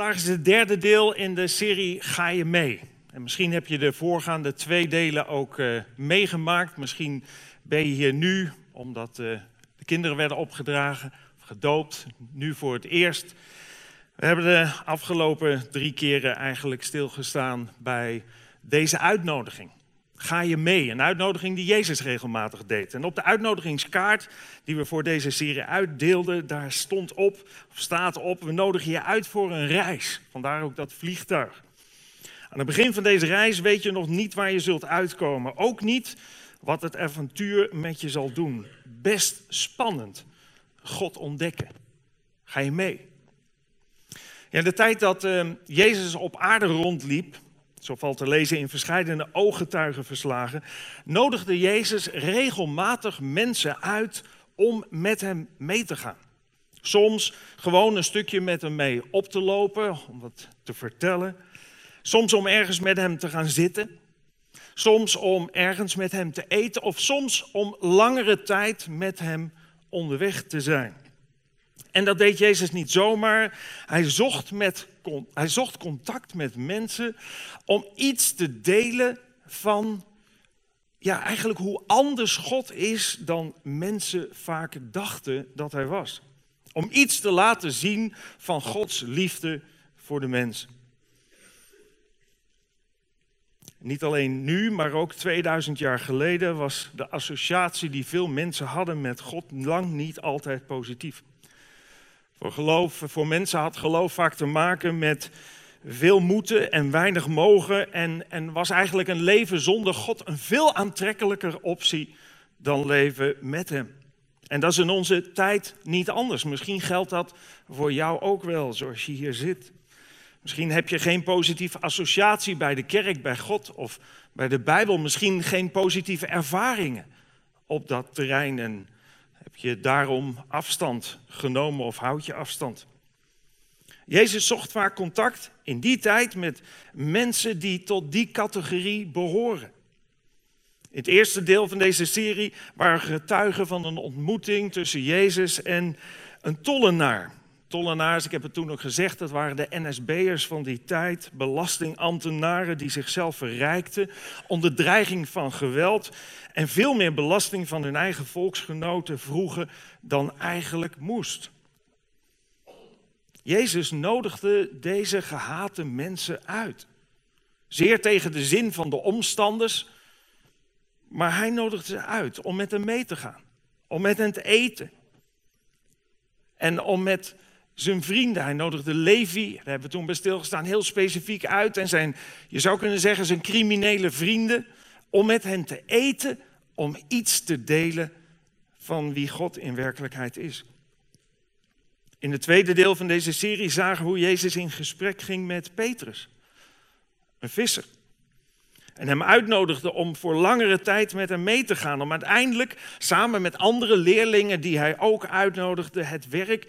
Vandaag is het derde deel in de serie Ga je mee? En misschien heb je de voorgaande twee delen ook uh, meegemaakt. Misschien ben je hier nu omdat uh, de kinderen werden opgedragen, gedoopt, nu voor het eerst. We hebben de afgelopen drie keren eigenlijk stilgestaan bij deze uitnodiging. Ga je mee? Een uitnodiging die Jezus regelmatig deed. En op de uitnodigingskaart die we voor deze serie uitdeelden, daar stond op, of staat op, we nodigen je uit voor een reis. Vandaar ook dat vliegtuig. Aan het begin van deze reis weet je nog niet waar je zult uitkomen. Ook niet wat het avontuur met je zal doen. Best spannend. God ontdekken. Ga je mee? Ja, de tijd dat uh, Jezus op aarde rondliep, zo valt te lezen in verschillende ooggetuigenverslagen, nodigde Jezus regelmatig mensen uit om met hem mee te gaan. Soms gewoon een stukje met hem mee op te lopen, om wat te vertellen. Soms om ergens met hem te gaan zitten. Soms om ergens met hem te eten. Of soms om langere tijd met hem onderweg te zijn. En dat deed Jezus niet zomaar. Hij zocht, met, hij zocht contact met mensen om iets te delen van ja, eigenlijk hoe anders God is dan mensen vaak dachten dat hij was. Om iets te laten zien van Gods liefde voor de mens. Niet alleen nu, maar ook 2000 jaar geleden was de associatie die veel mensen hadden met God lang niet altijd positief. Voor, geloof, voor mensen had geloof vaak te maken met veel moeten en weinig mogen. En, en was eigenlijk een leven zonder God een veel aantrekkelijker optie dan leven met Hem. En dat is in onze tijd niet anders. Misschien geldt dat voor jou ook wel, zoals je hier zit. Misschien heb je geen positieve associatie bij de kerk, bij God of bij de Bijbel. Misschien geen positieve ervaringen op dat terrein. En je daarom afstand genomen of houd je afstand? Jezus zocht vaak contact in die tijd met mensen die tot die categorie behoren. In het eerste deel van deze serie waren getuigen van een ontmoeting tussen Jezus en een tollenaar. Tollenaars, ik heb het toen ook gezegd, dat waren de NSB'ers van die tijd, belastingambtenaren die zichzelf verrijkten onder dreiging van geweld. En veel meer belasting van hun eigen volksgenoten vroegen dan eigenlijk moest. Jezus nodigde deze gehate mensen uit. Zeer tegen de zin van de omstanders, maar hij nodigde ze uit om met hem mee te gaan, om met hen te eten. En om met zijn vrienden. Hij nodigde Levi, daar hebben we toen bij stilgestaan, heel specifiek uit. En zijn, je zou kunnen zeggen, zijn criminele vrienden. Om met hen te eten, om iets te delen van wie God in werkelijkheid is. In het tweede deel van deze serie zagen we hoe Jezus in gesprek ging met Petrus, een visser. En hem uitnodigde om voor langere tijd met hem mee te gaan. Om uiteindelijk samen met andere leerlingen die hij ook uitnodigde, het werk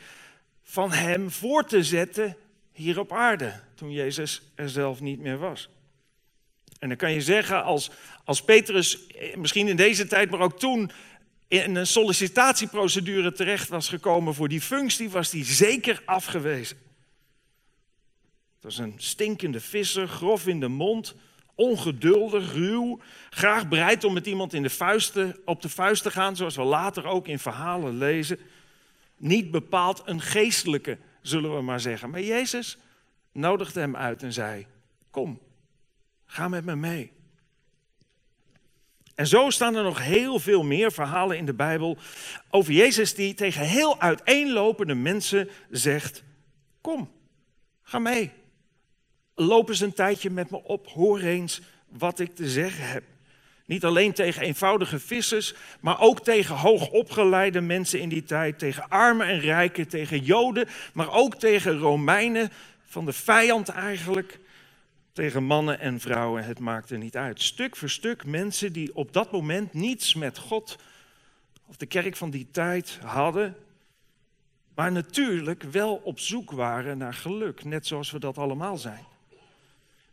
van hem voor te zetten hier op aarde, toen Jezus er zelf niet meer was. En dan kan je zeggen, als, als Petrus eh, misschien in deze tijd, maar ook toen in een sollicitatieprocedure terecht was gekomen voor die functie, was hij zeker afgewezen. Het was een stinkende visser, grof in de mond, ongeduldig, ruw, graag bereid om met iemand in de vuisten, op de vuist te gaan, zoals we later ook in verhalen lezen niet bepaald een geestelijke, zullen we maar zeggen. Maar Jezus nodigde hem uit en zei: Kom, ga met me mee. En zo staan er nog heel veel meer verhalen in de Bijbel over Jezus die tegen heel uiteenlopende mensen zegt: Kom, ga mee. Loop eens een tijdje met me op, hoor eens wat ik te zeggen heb. Niet alleen tegen eenvoudige vissers, maar ook tegen hoogopgeleide mensen in die tijd, tegen armen en rijken, tegen Joden, maar ook tegen Romeinen, van de vijand eigenlijk, tegen mannen en vrouwen, het maakte niet uit. Stuk voor stuk mensen die op dat moment niets met God of de kerk van die tijd hadden, maar natuurlijk wel op zoek waren naar geluk, net zoals we dat allemaal zijn.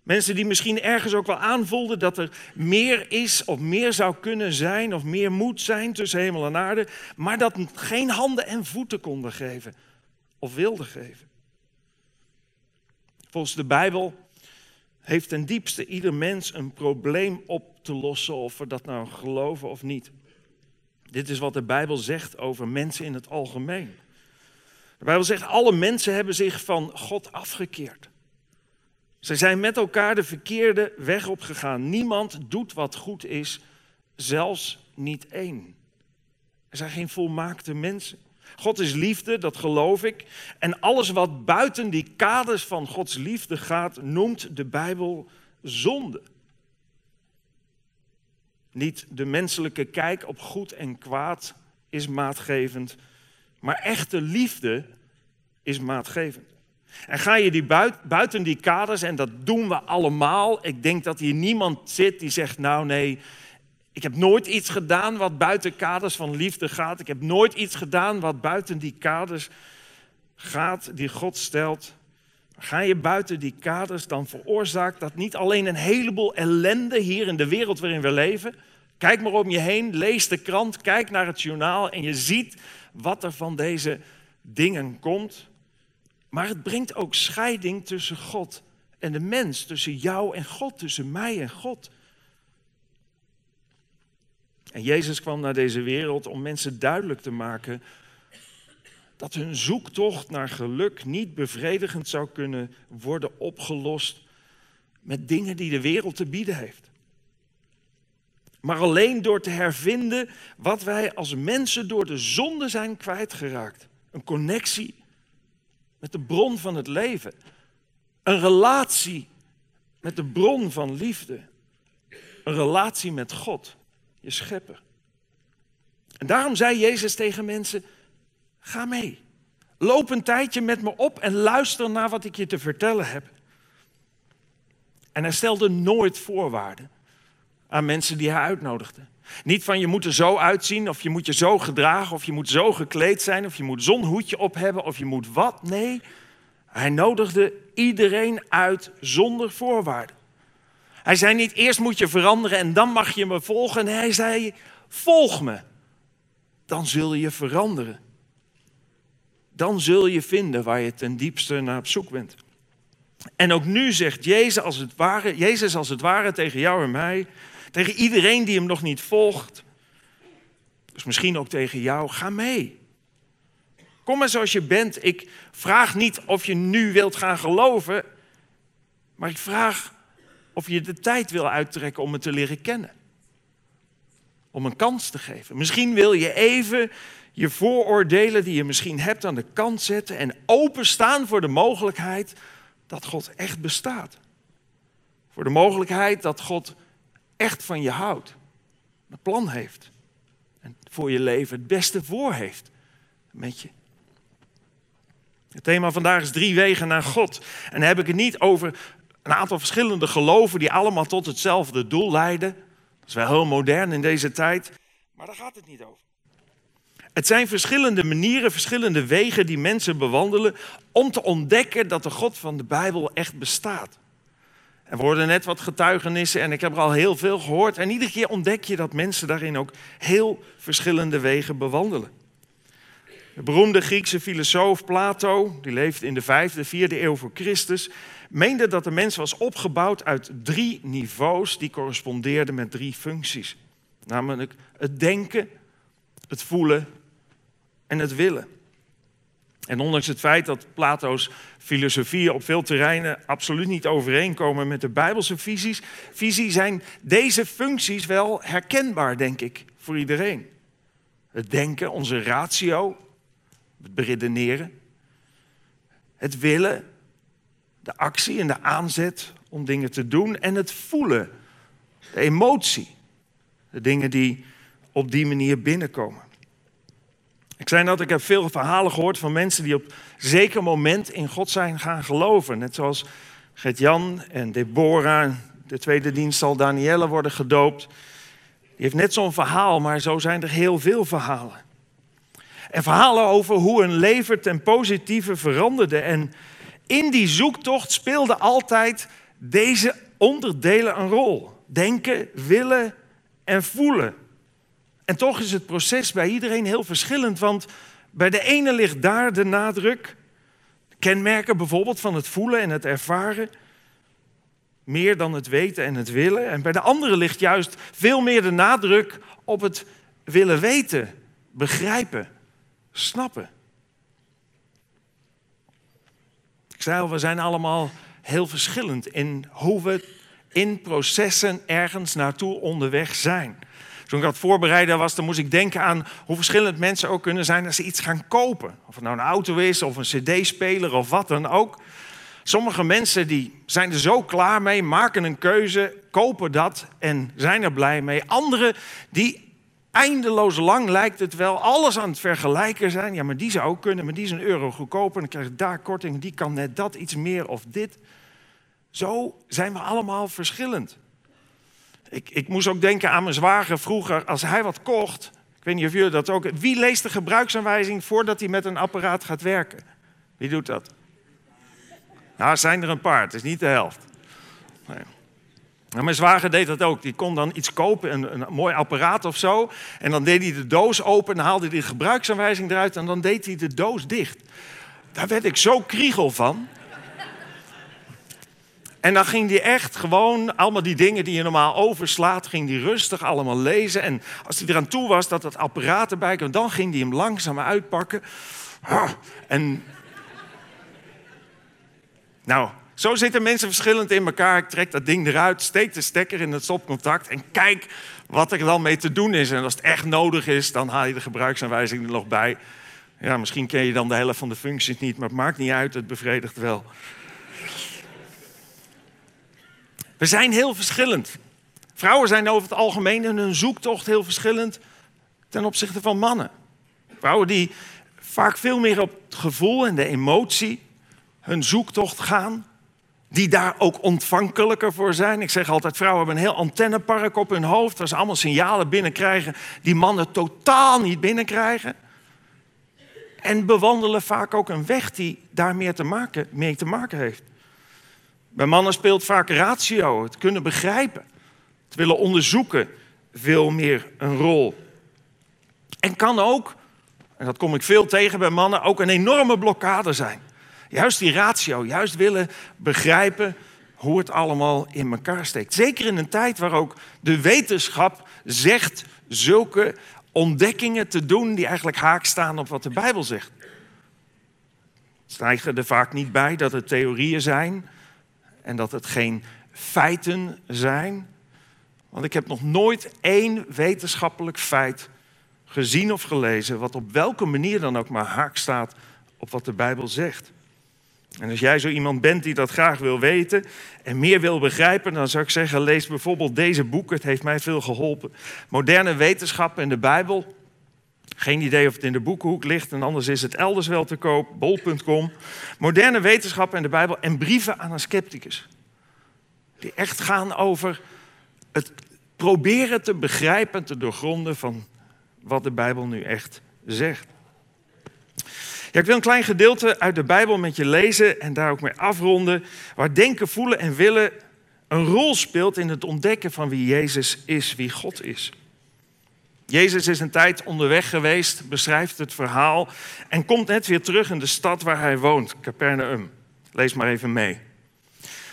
Mensen die misschien ergens ook wel aanvoelden dat er meer is of meer zou kunnen zijn of meer moet zijn tussen hemel en aarde, maar dat geen handen en voeten konden geven of wilden geven. Volgens de Bijbel heeft ten diepste ieder mens een probleem op te lossen, of we dat nou geloven of niet. Dit is wat de Bijbel zegt over mensen in het algemeen. De Bijbel zegt, alle mensen hebben zich van God afgekeerd. Ze zijn met elkaar de verkeerde weg opgegaan. Niemand doet wat goed is, zelfs niet één. Er zijn geen volmaakte mensen. God is liefde, dat geloof ik. En alles wat buiten die kaders van Gods liefde gaat, noemt de Bijbel zonde. Niet de menselijke kijk op goed en kwaad is maatgevend, maar echte liefde is maatgevend. En ga je die buiten die kaders, en dat doen we allemaal. Ik denk dat hier niemand zit die zegt, nou nee, ik heb nooit iets gedaan wat buiten kaders van liefde gaat. Ik heb nooit iets gedaan wat buiten die kaders gaat die God stelt. Ga je buiten die kaders, dan veroorzaakt dat niet alleen een heleboel ellende hier in de wereld waarin we leven. Kijk maar om je heen, lees de krant, kijk naar het journaal en je ziet wat er van deze dingen komt. Maar het brengt ook scheiding tussen God en de mens, tussen jou en God, tussen mij en God. En Jezus kwam naar deze wereld om mensen duidelijk te maken dat hun zoektocht naar geluk niet bevredigend zou kunnen worden opgelost met dingen die de wereld te bieden heeft. Maar alleen door te hervinden wat wij als mensen door de zonde zijn kwijtgeraakt. Een connectie met de bron van het leven. Een relatie met de bron van liefde. Een relatie met God, je schepper. En daarom zei Jezus tegen mensen, ga mee. Loop een tijdje met me op en luister naar wat ik je te vertellen heb. En hij stelde nooit voorwaarden aan mensen die hij uitnodigde. Niet van je moet er zo uitzien, of je moet je zo gedragen, of je moet zo gekleed zijn, of je moet zo'n hoedje op hebben, of je moet wat. Nee, hij nodigde iedereen uit zonder voorwaarden. Hij zei niet eerst moet je veranderen en dan mag je me volgen. Nee, hij zei volg me. Dan zul je veranderen. Dan zul je vinden waar je ten diepste naar op zoek bent. En ook nu zegt Jezus als het ware, Jezus als het ware tegen jou en mij, tegen iedereen die hem nog niet volgt. Dus misschien ook tegen jou, ga mee. Kom maar zoals je bent. Ik vraag niet of je nu wilt gaan geloven, maar ik vraag of je de tijd wil uittrekken om me te leren kennen. Om een kans te geven. Misschien wil je even je vooroordelen die je misschien hebt aan de kant zetten en openstaan voor de mogelijkheid dat God echt bestaat. Voor de mogelijkheid dat God echt van je houdt. Een plan heeft. En voor je leven het beste voor heeft met je. Het thema vandaag is drie wegen naar God. En dan heb ik het niet over een aantal verschillende geloven die allemaal tot hetzelfde doel leiden. Dat is wel heel modern in deze tijd. Maar daar gaat het niet over. Het zijn verschillende manieren, verschillende wegen die mensen bewandelen om te ontdekken dat de God van de Bijbel echt bestaat. Er worden net wat getuigenissen en ik heb er al heel veel gehoord. En iedere keer ontdek je dat mensen daarin ook heel verschillende wegen bewandelen. De beroemde Griekse filosoof Plato, die leefde in de vijfde, vierde eeuw voor Christus, meende dat de mens was opgebouwd uit drie niveaus die correspondeerden met drie functies. Namelijk het denken, het voelen en het willen. En ondanks het feit dat Plato's filosofieën op veel terreinen absoluut niet overeenkomen met de Bijbelse visies, visie, zijn deze functies wel herkenbaar, denk ik, voor iedereen. Het denken, onze ratio, het beredeneren. Het willen, de actie en de aanzet om dingen te doen. En het voelen, de emotie. De dingen die op die manier binnenkomen. Ik zei dat ik heb veel verhalen gehoord van mensen die op zeker moment in God zijn gaan geloven. Net zoals Gert-Jan en Deborah, de tweede dienst zal Danielle worden gedoopt. Die heeft net zo'n verhaal, maar zo zijn er heel veel verhalen. En verhalen over hoe een leven ten positieve veranderde. En in die zoektocht speelden altijd deze onderdelen een rol. Denken, willen en voelen. En toch is het proces bij iedereen heel verschillend, want bij de ene ligt daar de nadruk, kenmerken bijvoorbeeld van het voelen en het ervaren. Meer dan het weten en het willen. En bij de andere ligt juist veel meer de nadruk op het willen weten, begrijpen, snappen. Ik zei al, we zijn allemaal heel verschillend in hoe we in processen ergens naartoe onderweg zijn. Toen ik dat voorbereiden was, dan moest ik denken aan hoe verschillend mensen ook kunnen zijn als ze iets gaan kopen. Of het nou een auto is of een cd-speler of wat dan ook. Sommige mensen die zijn er zo klaar mee, maken een keuze, kopen dat en zijn er blij mee. Anderen die eindeloos lang lijkt het wel, alles aan het vergelijken zijn. Ja, maar die zou ook kunnen, maar die is een euro goedkoper. Dan krijg je daar korting, die kan net dat iets meer of dit. Zo zijn we allemaal verschillend. Ik, ik moest ook denken aan mijn zwager vroeger. Als hij wat kocht, ik weet niet of jullie dat ook... Wie leest de gebruiksaanwijzing voordat hij met een apparaat gaat werken? Wie doet dat? Nou, zijn er een paar. Het is niet de helft. Nou, mijn zwager deed dat ook. Die kon dan iets kopen, een, een, mooi apparaat of zo. En dan deed hij de doos open en haalde hij de gebruiksaanwijzing eruit... en dan deed hij de doos dicht. Daar werd ik zo kriegel van. En dan ging hij echt gewoon allemaal die dingen die je normaal overslaat, ging hij rustig allemaal lezen. En als hij eraan toe was dat het apparaat erbij kwam, dan ging hij hem langzaam uitpakken. En nou, zo zitten mensen verschillend in elkaar. Ik trek dat ding eruit, steek de stekker in het stopcontact en kijk wat er dan mee te doen is. En als het echt nodig is, dan haal je de gebruiksaanwijzing er nog bij. Ja, misschien ken je dan de helft van de functies niet, maar het maakt niet uit, het bevredigt wel. We zijn heel verschillend. Vrouwen zijn over het algemeen in hun zoektocht heel verschillend ten opzichte van mannen. Vrouwen die vaak veel meer op het gevoel en de emotie hun zoektocht gaan. Die daar ook ontvankelijker voor zijn. Ik zeg altijd, vrouwen hebben een heel antennepark op hun hoofd... waar ze allemaal signalen binnenkrijgen die mannen totaal niet binnenkrijgen. En bewandelen vaak ook een weg die daar meer te maken, mee te maken heeft. Bij mannen speelt vaak ratio, het kunnen begrijpen, het willen onderzoeken, veel meer een rol. En kan ook, en dat kom ik veel tegen bij mannen, ook een enorme blokkade zijn. Juist die ratio, juist willen begrijpen hoe het allemaal in elkaar steekt. Zeker in een tijd waar ook de wetenschap zegt zulke ontdekkingen te doen die eigenlijk haak staan op wat de Bijbel zegt. Stijgen er vaak niet bij dat het theorieën zijn, en dat het geen feiten zijn. Want ik heb nog nooit één wetenschappelijk feit gezien of gelezen, wat op welke manier dan ook maar haak staat op wat de Bijbel zegt. En als jij zo iemand bent die dat graag wil weten en meer wil begrijpen, dan zou ik zeggen, lees bijvoorbeeld deze boeken. Het heeft mij veel geholpen. Moderne wetenschap en de Bijbel. Geen idee of het in de boekenhoek ligt en anders is het elders wel te koop. Bol.com. Moderne wetenschap en de Bijbel en brieven aan een scepticus. Die echt gaan over het proberen te begrijpen, te doorgronden van wat de Bijbel nu echt zegt. Ik wil een klein gedeelte uit de Bijbel met je lezen en daar ook mee afronden, waar denken, voelen en willen een rol speelt in het ontdekken van wie Jezus is, wie God is. Jezus is een tijd onderweg geweest, beschrijft het verhaal en komt net weer terug in de stad waar hij woont, Capernaum. Lees maar even mee.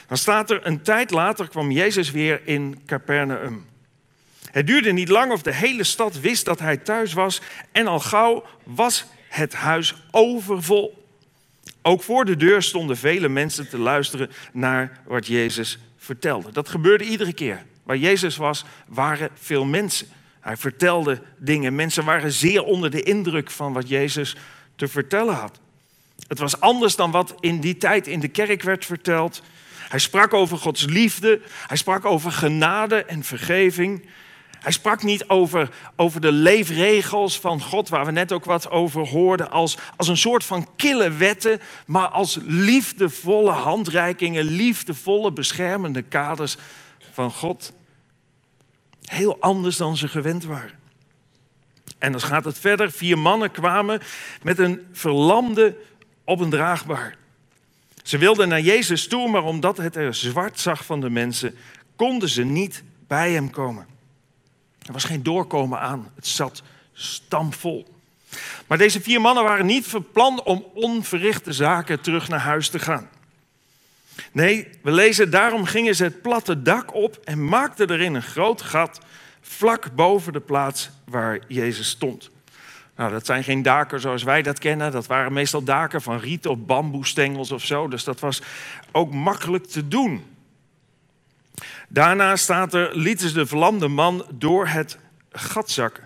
Dan staat er, een tijd later kwam Jezus weer in Capernaum. Het duurde niet lang of de hele stad wist dat hij thuis was en al gauw was het huis overvol. Ook voor de deur stonden vele mensen te luisteren naar wat Jezus vertelde. Dat gebeurde iedere keer. Waar Jezus was, waren veel mensen. Hij vertelde dingen. Mensen waren zeer onder de indruk van wat Jezus te vertellen had. Het was anders dan wat in die tijd in de kerk werd verteld. Hij sprak over Gods liefde. Hij sprak over genade en vergeving. Hij sprak niet over, over de leefregels van God, waar we net ook wat over hoorden, als, als een soort van kille wetten, maar als liefdevolle handreikingen, liefdevolle beschermende kaders van God. Heel anders dan ze gewend waren. En dan gaat het verder. Vier mannen kwamen met een verlamde op een draagbaar. Ze wilden naar Jezus toe, maar omdat het er zwart zag van de mensen, konden ze niet bij hem komen. Er was geen doorkomen aan. Het zat stampvol. Maar deze vier mannen waren niet van plan om onverrichte zaken terug naar huis te gaan. Nee, we lezen, daarom gingen ze het platte dak op en maakten erin een groot gat vlak boven de plaats waar Jezus stond. Nou, dat zijn geen daken zoals wij dat kennen. Dat waren meestal daken van riet of bamboestengels of zo. Dus dat was ook makkelijk te doen. Daarna staat er, lieten ze de verlamde man door het gat zakken.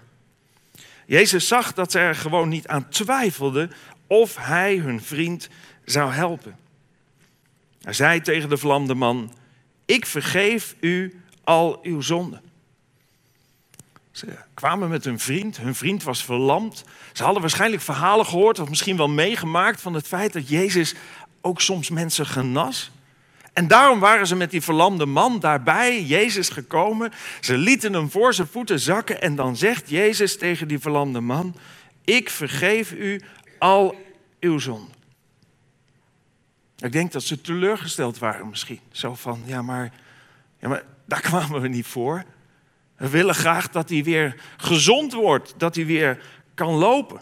Jezus zag dat ze er gewoon niet aan twijfelden of hij hun vriend zou helpen. Hij zei tegen de verlamde man, ik vergeef u al uw zonden. Ze kwamen met hun vriend. Hun vriend was verlamd. Ze hadden waarschijnlijk verhalen gehoord of misschien wel meegemaakt van het feit dat Jezus ook soms mensen genas. En daarom waren ze met die verlamde man daarbij, Jezus, gekomen. Ze lieten hem voor zijn voeten zakken en dan zegt Jezus tegen die verlamde man, ik vergeef u al uw zonden. Ik denk dat ze teleurgesteld waren misschien. Zo van, ja maar, ja maar daar kwamen we niet voor. We willen graag dat hij weer gezond wordt, dat hij weer kan lopen.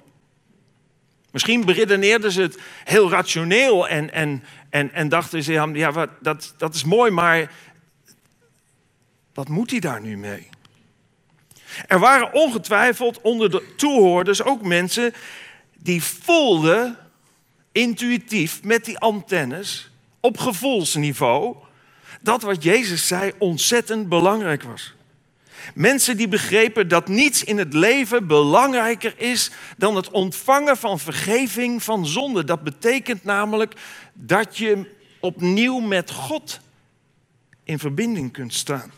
Misschien beredeneerden ze het heel rationeel en, en, en, en dachten ze, ja, wat, dat, dat is mooi, maar wat moet hij daar nu mee? Er waren ongetwijfeld onder de toehoorders ook mensen die voelden intuïtief met die antennes op gevoelsniveau dat wat Jezus zei ontzettend belangrijk was. Mensen die begrepen dat niets in het leven belangrijker is dan het ontvangen van vergeving van zonde. Dat betekent namelijk dat je opnieuw met God in verbinding kunt staan.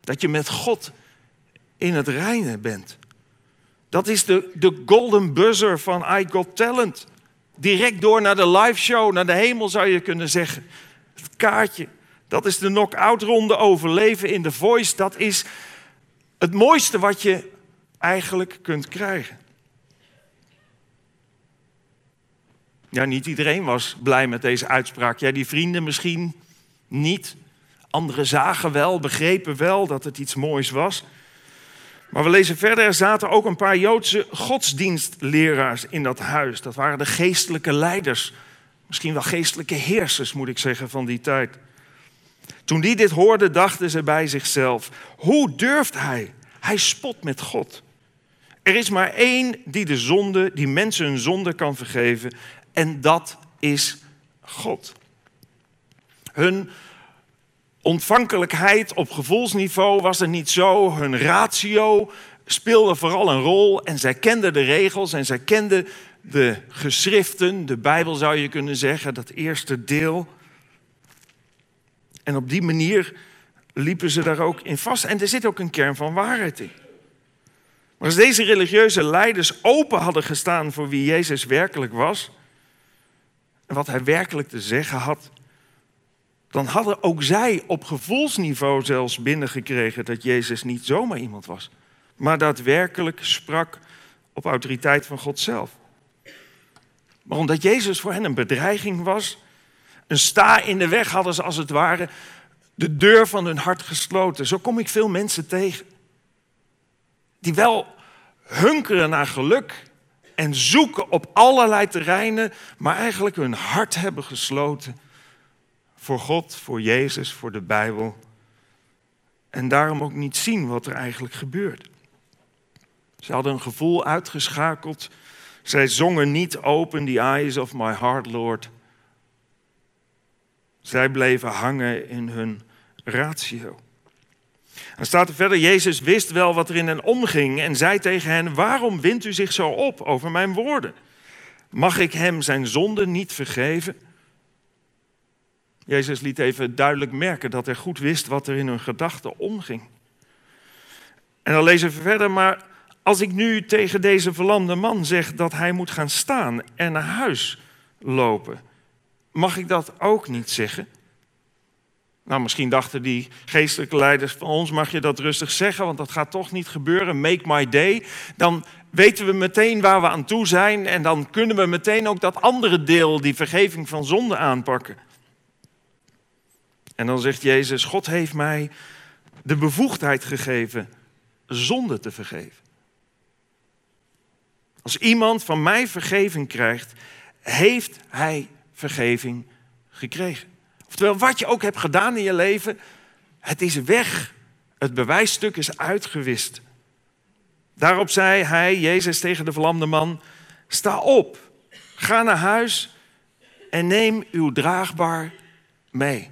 Dat je met God in het reinen bent. Dat is de, de golden buzzer van I Got Talent. Direct door naar de live show, naar de hemel zou je kunnen zeggen. Het kaartje. Dat is de knock-out ronde overleven in de voice. Dat is het mooiste wat je eigenlijk kunt krijgen. Ja, niet iedereen was blij met deze uitspraak. Ja, die vrienden misschien niet. Anderen zagen wel, begrepen wel dat het iets moois was. Maar we lezen verder, er zaten ook een paar Joodse godsdienstleraars in dat huis. Dat waren de geestelijke leiders. Misschien wel geestelijke heersers, moet ik zeggen, van die tijd. Toen die dit hoorden, dachten ze bij zichzelf: hoe durft hij? Hij spot met God. Er is maar één die de zonde, die mensen hun zonde kan vergeven, en dat is God. Hun ontvankelijkheid op gevoelsniveau was er niet zo. Hun ratio speelde vooral een rol en zij kenden de regels en zij kenden de geschriften, de Bijbel zou je kunnen zeggen, dat eerste deel. En op die manier liepen ze daar ook in vast. En er zit ook een kern van waarheid in. Maar als deze religieuze leiders open hadden gestaan voor wie Jezus werkelijk was, en wat hij werkelijk te zeggen had, dan hadden ook zij op gevoelsniveau zelfs binnengekregen dat Jezus niet zomaar iemand was, maar daadwerkelijk sprak op autoriteit van God zelf. Maar omdat Jezus voor hen een bedreiging was, een sta in de weg hadden ze als het ware de deur van hun hart gesloten. Zo kom ik veel mensen tegen. Die wel hunkeren naar geluk en zoeken op allerlei terreinen, maar eigenlijk hun hart hebben gesloten voor God, voor Jezus, voor de Bijbel. En daarom ook niet zien wat er eigenlijk gebeurt. Ze hadden een gevoel uitgeschakeld. Zij zongen niet open the eyes of my heart, Lord. Zij bleven hangen in hun ratio. Dan staat er verder, Jezus wist wel wat er in hen omging en zei tegen hen, waarom wint u zich zo op over mijn woorden? Mag ik hem zijn zonde niet vergeven? Jezus liet even duidelijk merken dat hij goed wist wat er in hun gedachten omging. En dan lezen we verder, maar als ik nu tegen deze verlamde man zeg dat hij moet gaan staan en naar huis lopen, mag ik dat ook niet zeggen? Nou, misschien dachten die geestelijke leiders van ons, mag je dat rustig zeggen, want dat gaat toch niet gebeuren. Make my day. Dan weten we meteen waar we aan toe zijn en dan kunnen we meteen ook dat andere deel, die vergeving van zonde, aanpakken. En dan zegt Jezus, God heeft mij de bevoegdheid gegeven zonde te vergeven. Als iemand van mij vergeving krijgt, heeft hij vergeving gekregen. Oftewel, wat je ook hebt gedaan in je leven, het is weg. Het bewijsstuk is uitgewist. Daarop zei hij, Jezus, tegen de verlamde man: Sta op, ga naar huis en neem uw draagbaar mee.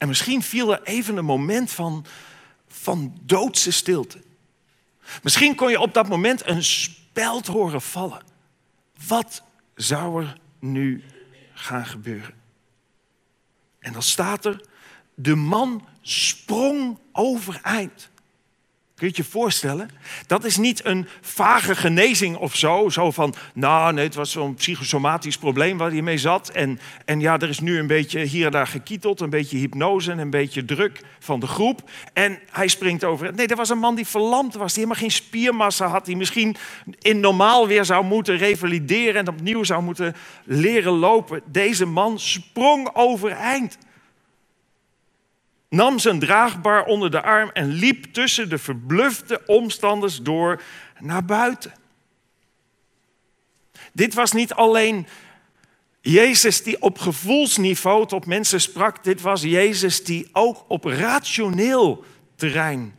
En misschien viel er even een moment van, van doodse stilte. Misschien kon je op dat moment een speld horen vallen. Wat zou er nu gaan gebeuren? En dan staat er, de man sprong overeind. Kun je je voorstellen? Dat is niet een vage genezing of zo. Zo van, nou nee, het was zo'n psychosomatisch probleem waar hij mee zat. En, en ja, er is nu een beetje hier en daar gekieteld. Een beetje hypnose en een beetje druk van de groep. En hij springt over. Nee, dat was een man die verlamd was. Die helemaal geen spiermassa had. Die misschien in normaal weer zou moeten revalideren. En opnieuw zou moeten leren lopen. Deze man sprong overeind nam zijn draagbaar onder de arm en liep tussen de verblufte omstanders door naar buiten. Dit was niet alleen Jezus die op gevoelsniveau tot mensen sprak, dit was Jezus die ook op rationeel terrein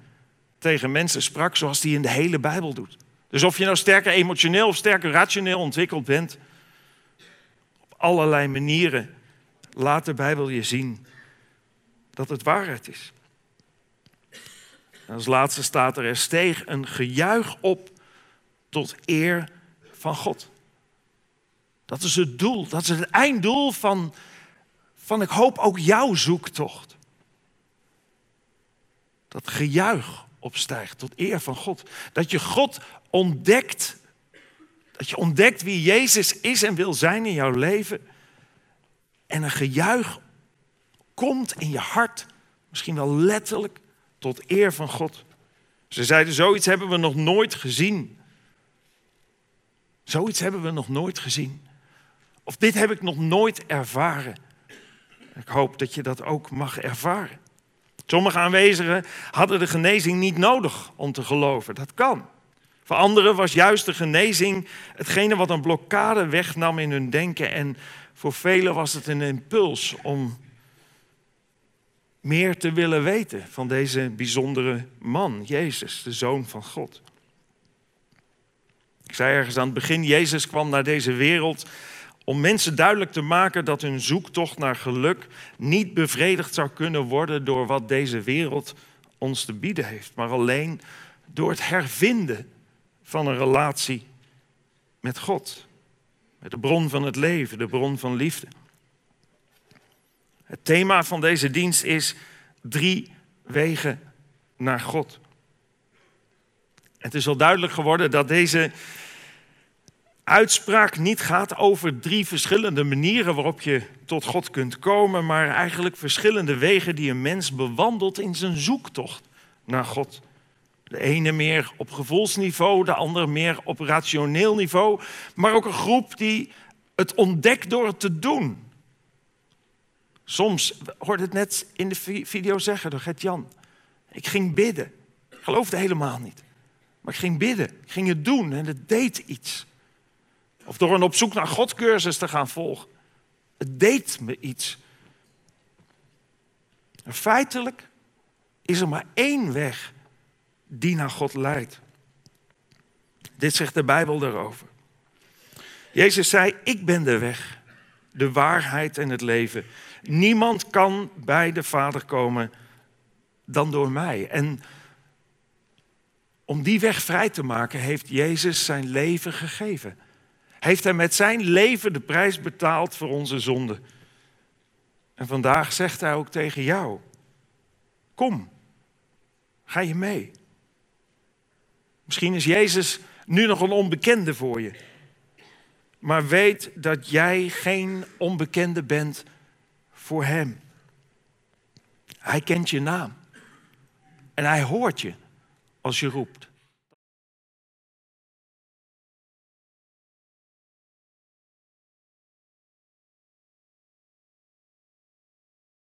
tegen mensen sprak, zoals hij in de hele Bijbel doet. Dus of je nou sterker emotioneel of sterker rationeel ontwikkeld bent, op allerlei manieren laat de Bijbel je zien dat het waarheid is. En als laatste staat er, er steeg een gejuich op tot eer van God. Dat is het doel, dat is het einddoel van, van ik hoop ook jouw zoektocht. Dat gejuich opstijgt tot eer van God. Dat je God ontdekt, dat je ontdekt wie Jezus is en wil zijn in jouw leven. En een gejuich komt in je hart, misschien wel letterlijk, tot eer van God. Ze zeiden, zoiets hebben we nog nooit gezien. Zoiets hebben we nog nooit gezien. Of dit heb ik nog nooit ervaren. Ik hoop dat je dat ook mag ervaren. Sommige aanwezigen hadden de genezing niet nodig om te geloven. Dat kan. Voor anderen was juist de genezing hetgene wat een blokkade wegnam in hun denken. En voor velen was het een impuls om meer te willen weten van deze bijzondere man, Jezus, de Zoon van God. Ik zei ergens aan het begin, Jezus kwam naar deze wereld om mensen duidelijk te maken dat hun zoektocht naar geluk niet bevredigd zou kunnen worden door wat deze wereld ons te bieden heeft, maar alleen door het hervinden van een relatie met God, met de bron van het leven, de bron van liefde. Het thema van deze dienst is drie wegen naar God. Het is al duidelijk geworden dat deze uitspraak niet gaat over drie verschillende manieren waarop je tot God kunt komen, maar eigenlijk verschillende wegen die een mens bewandelt in zijn zoektocht naar God. De ene meer op gevoelsniveau, de andere meer op rationeel niveau, maar ook een groep die het ontdekt door het te doen. Soms, hoorde het net in de video zeggen door Gert-Jan. Ik ging bidden. Ik geloofde helemaal niet. Maar ik ging bidden. Ik ging het doen en het deed iets. Of door een op zoek naar God cursus te gaan volgen. Het deed me iets. En feitelijk is er maar één weg die naar God leidt. Dit zegt de Bijbel daarover. Jezus zei, ik ben de weg, de waarheid en het leven. Niemand kan bij de Vader komen dan door mij. En om die weg vrij te maken, heeft Jezus zijn leven gegeven. Heeft hij met zijn leven de prijs betaald voor onze zonde. En vandaag zegt hij ook tegen jou: Kom, ga je mee. Misschien is Jezus nu nog een onbekende voor je. Maar weet dat jij geen onbekende bent voor Hem. Hij kent je naam. En Hij hoort je als je roept.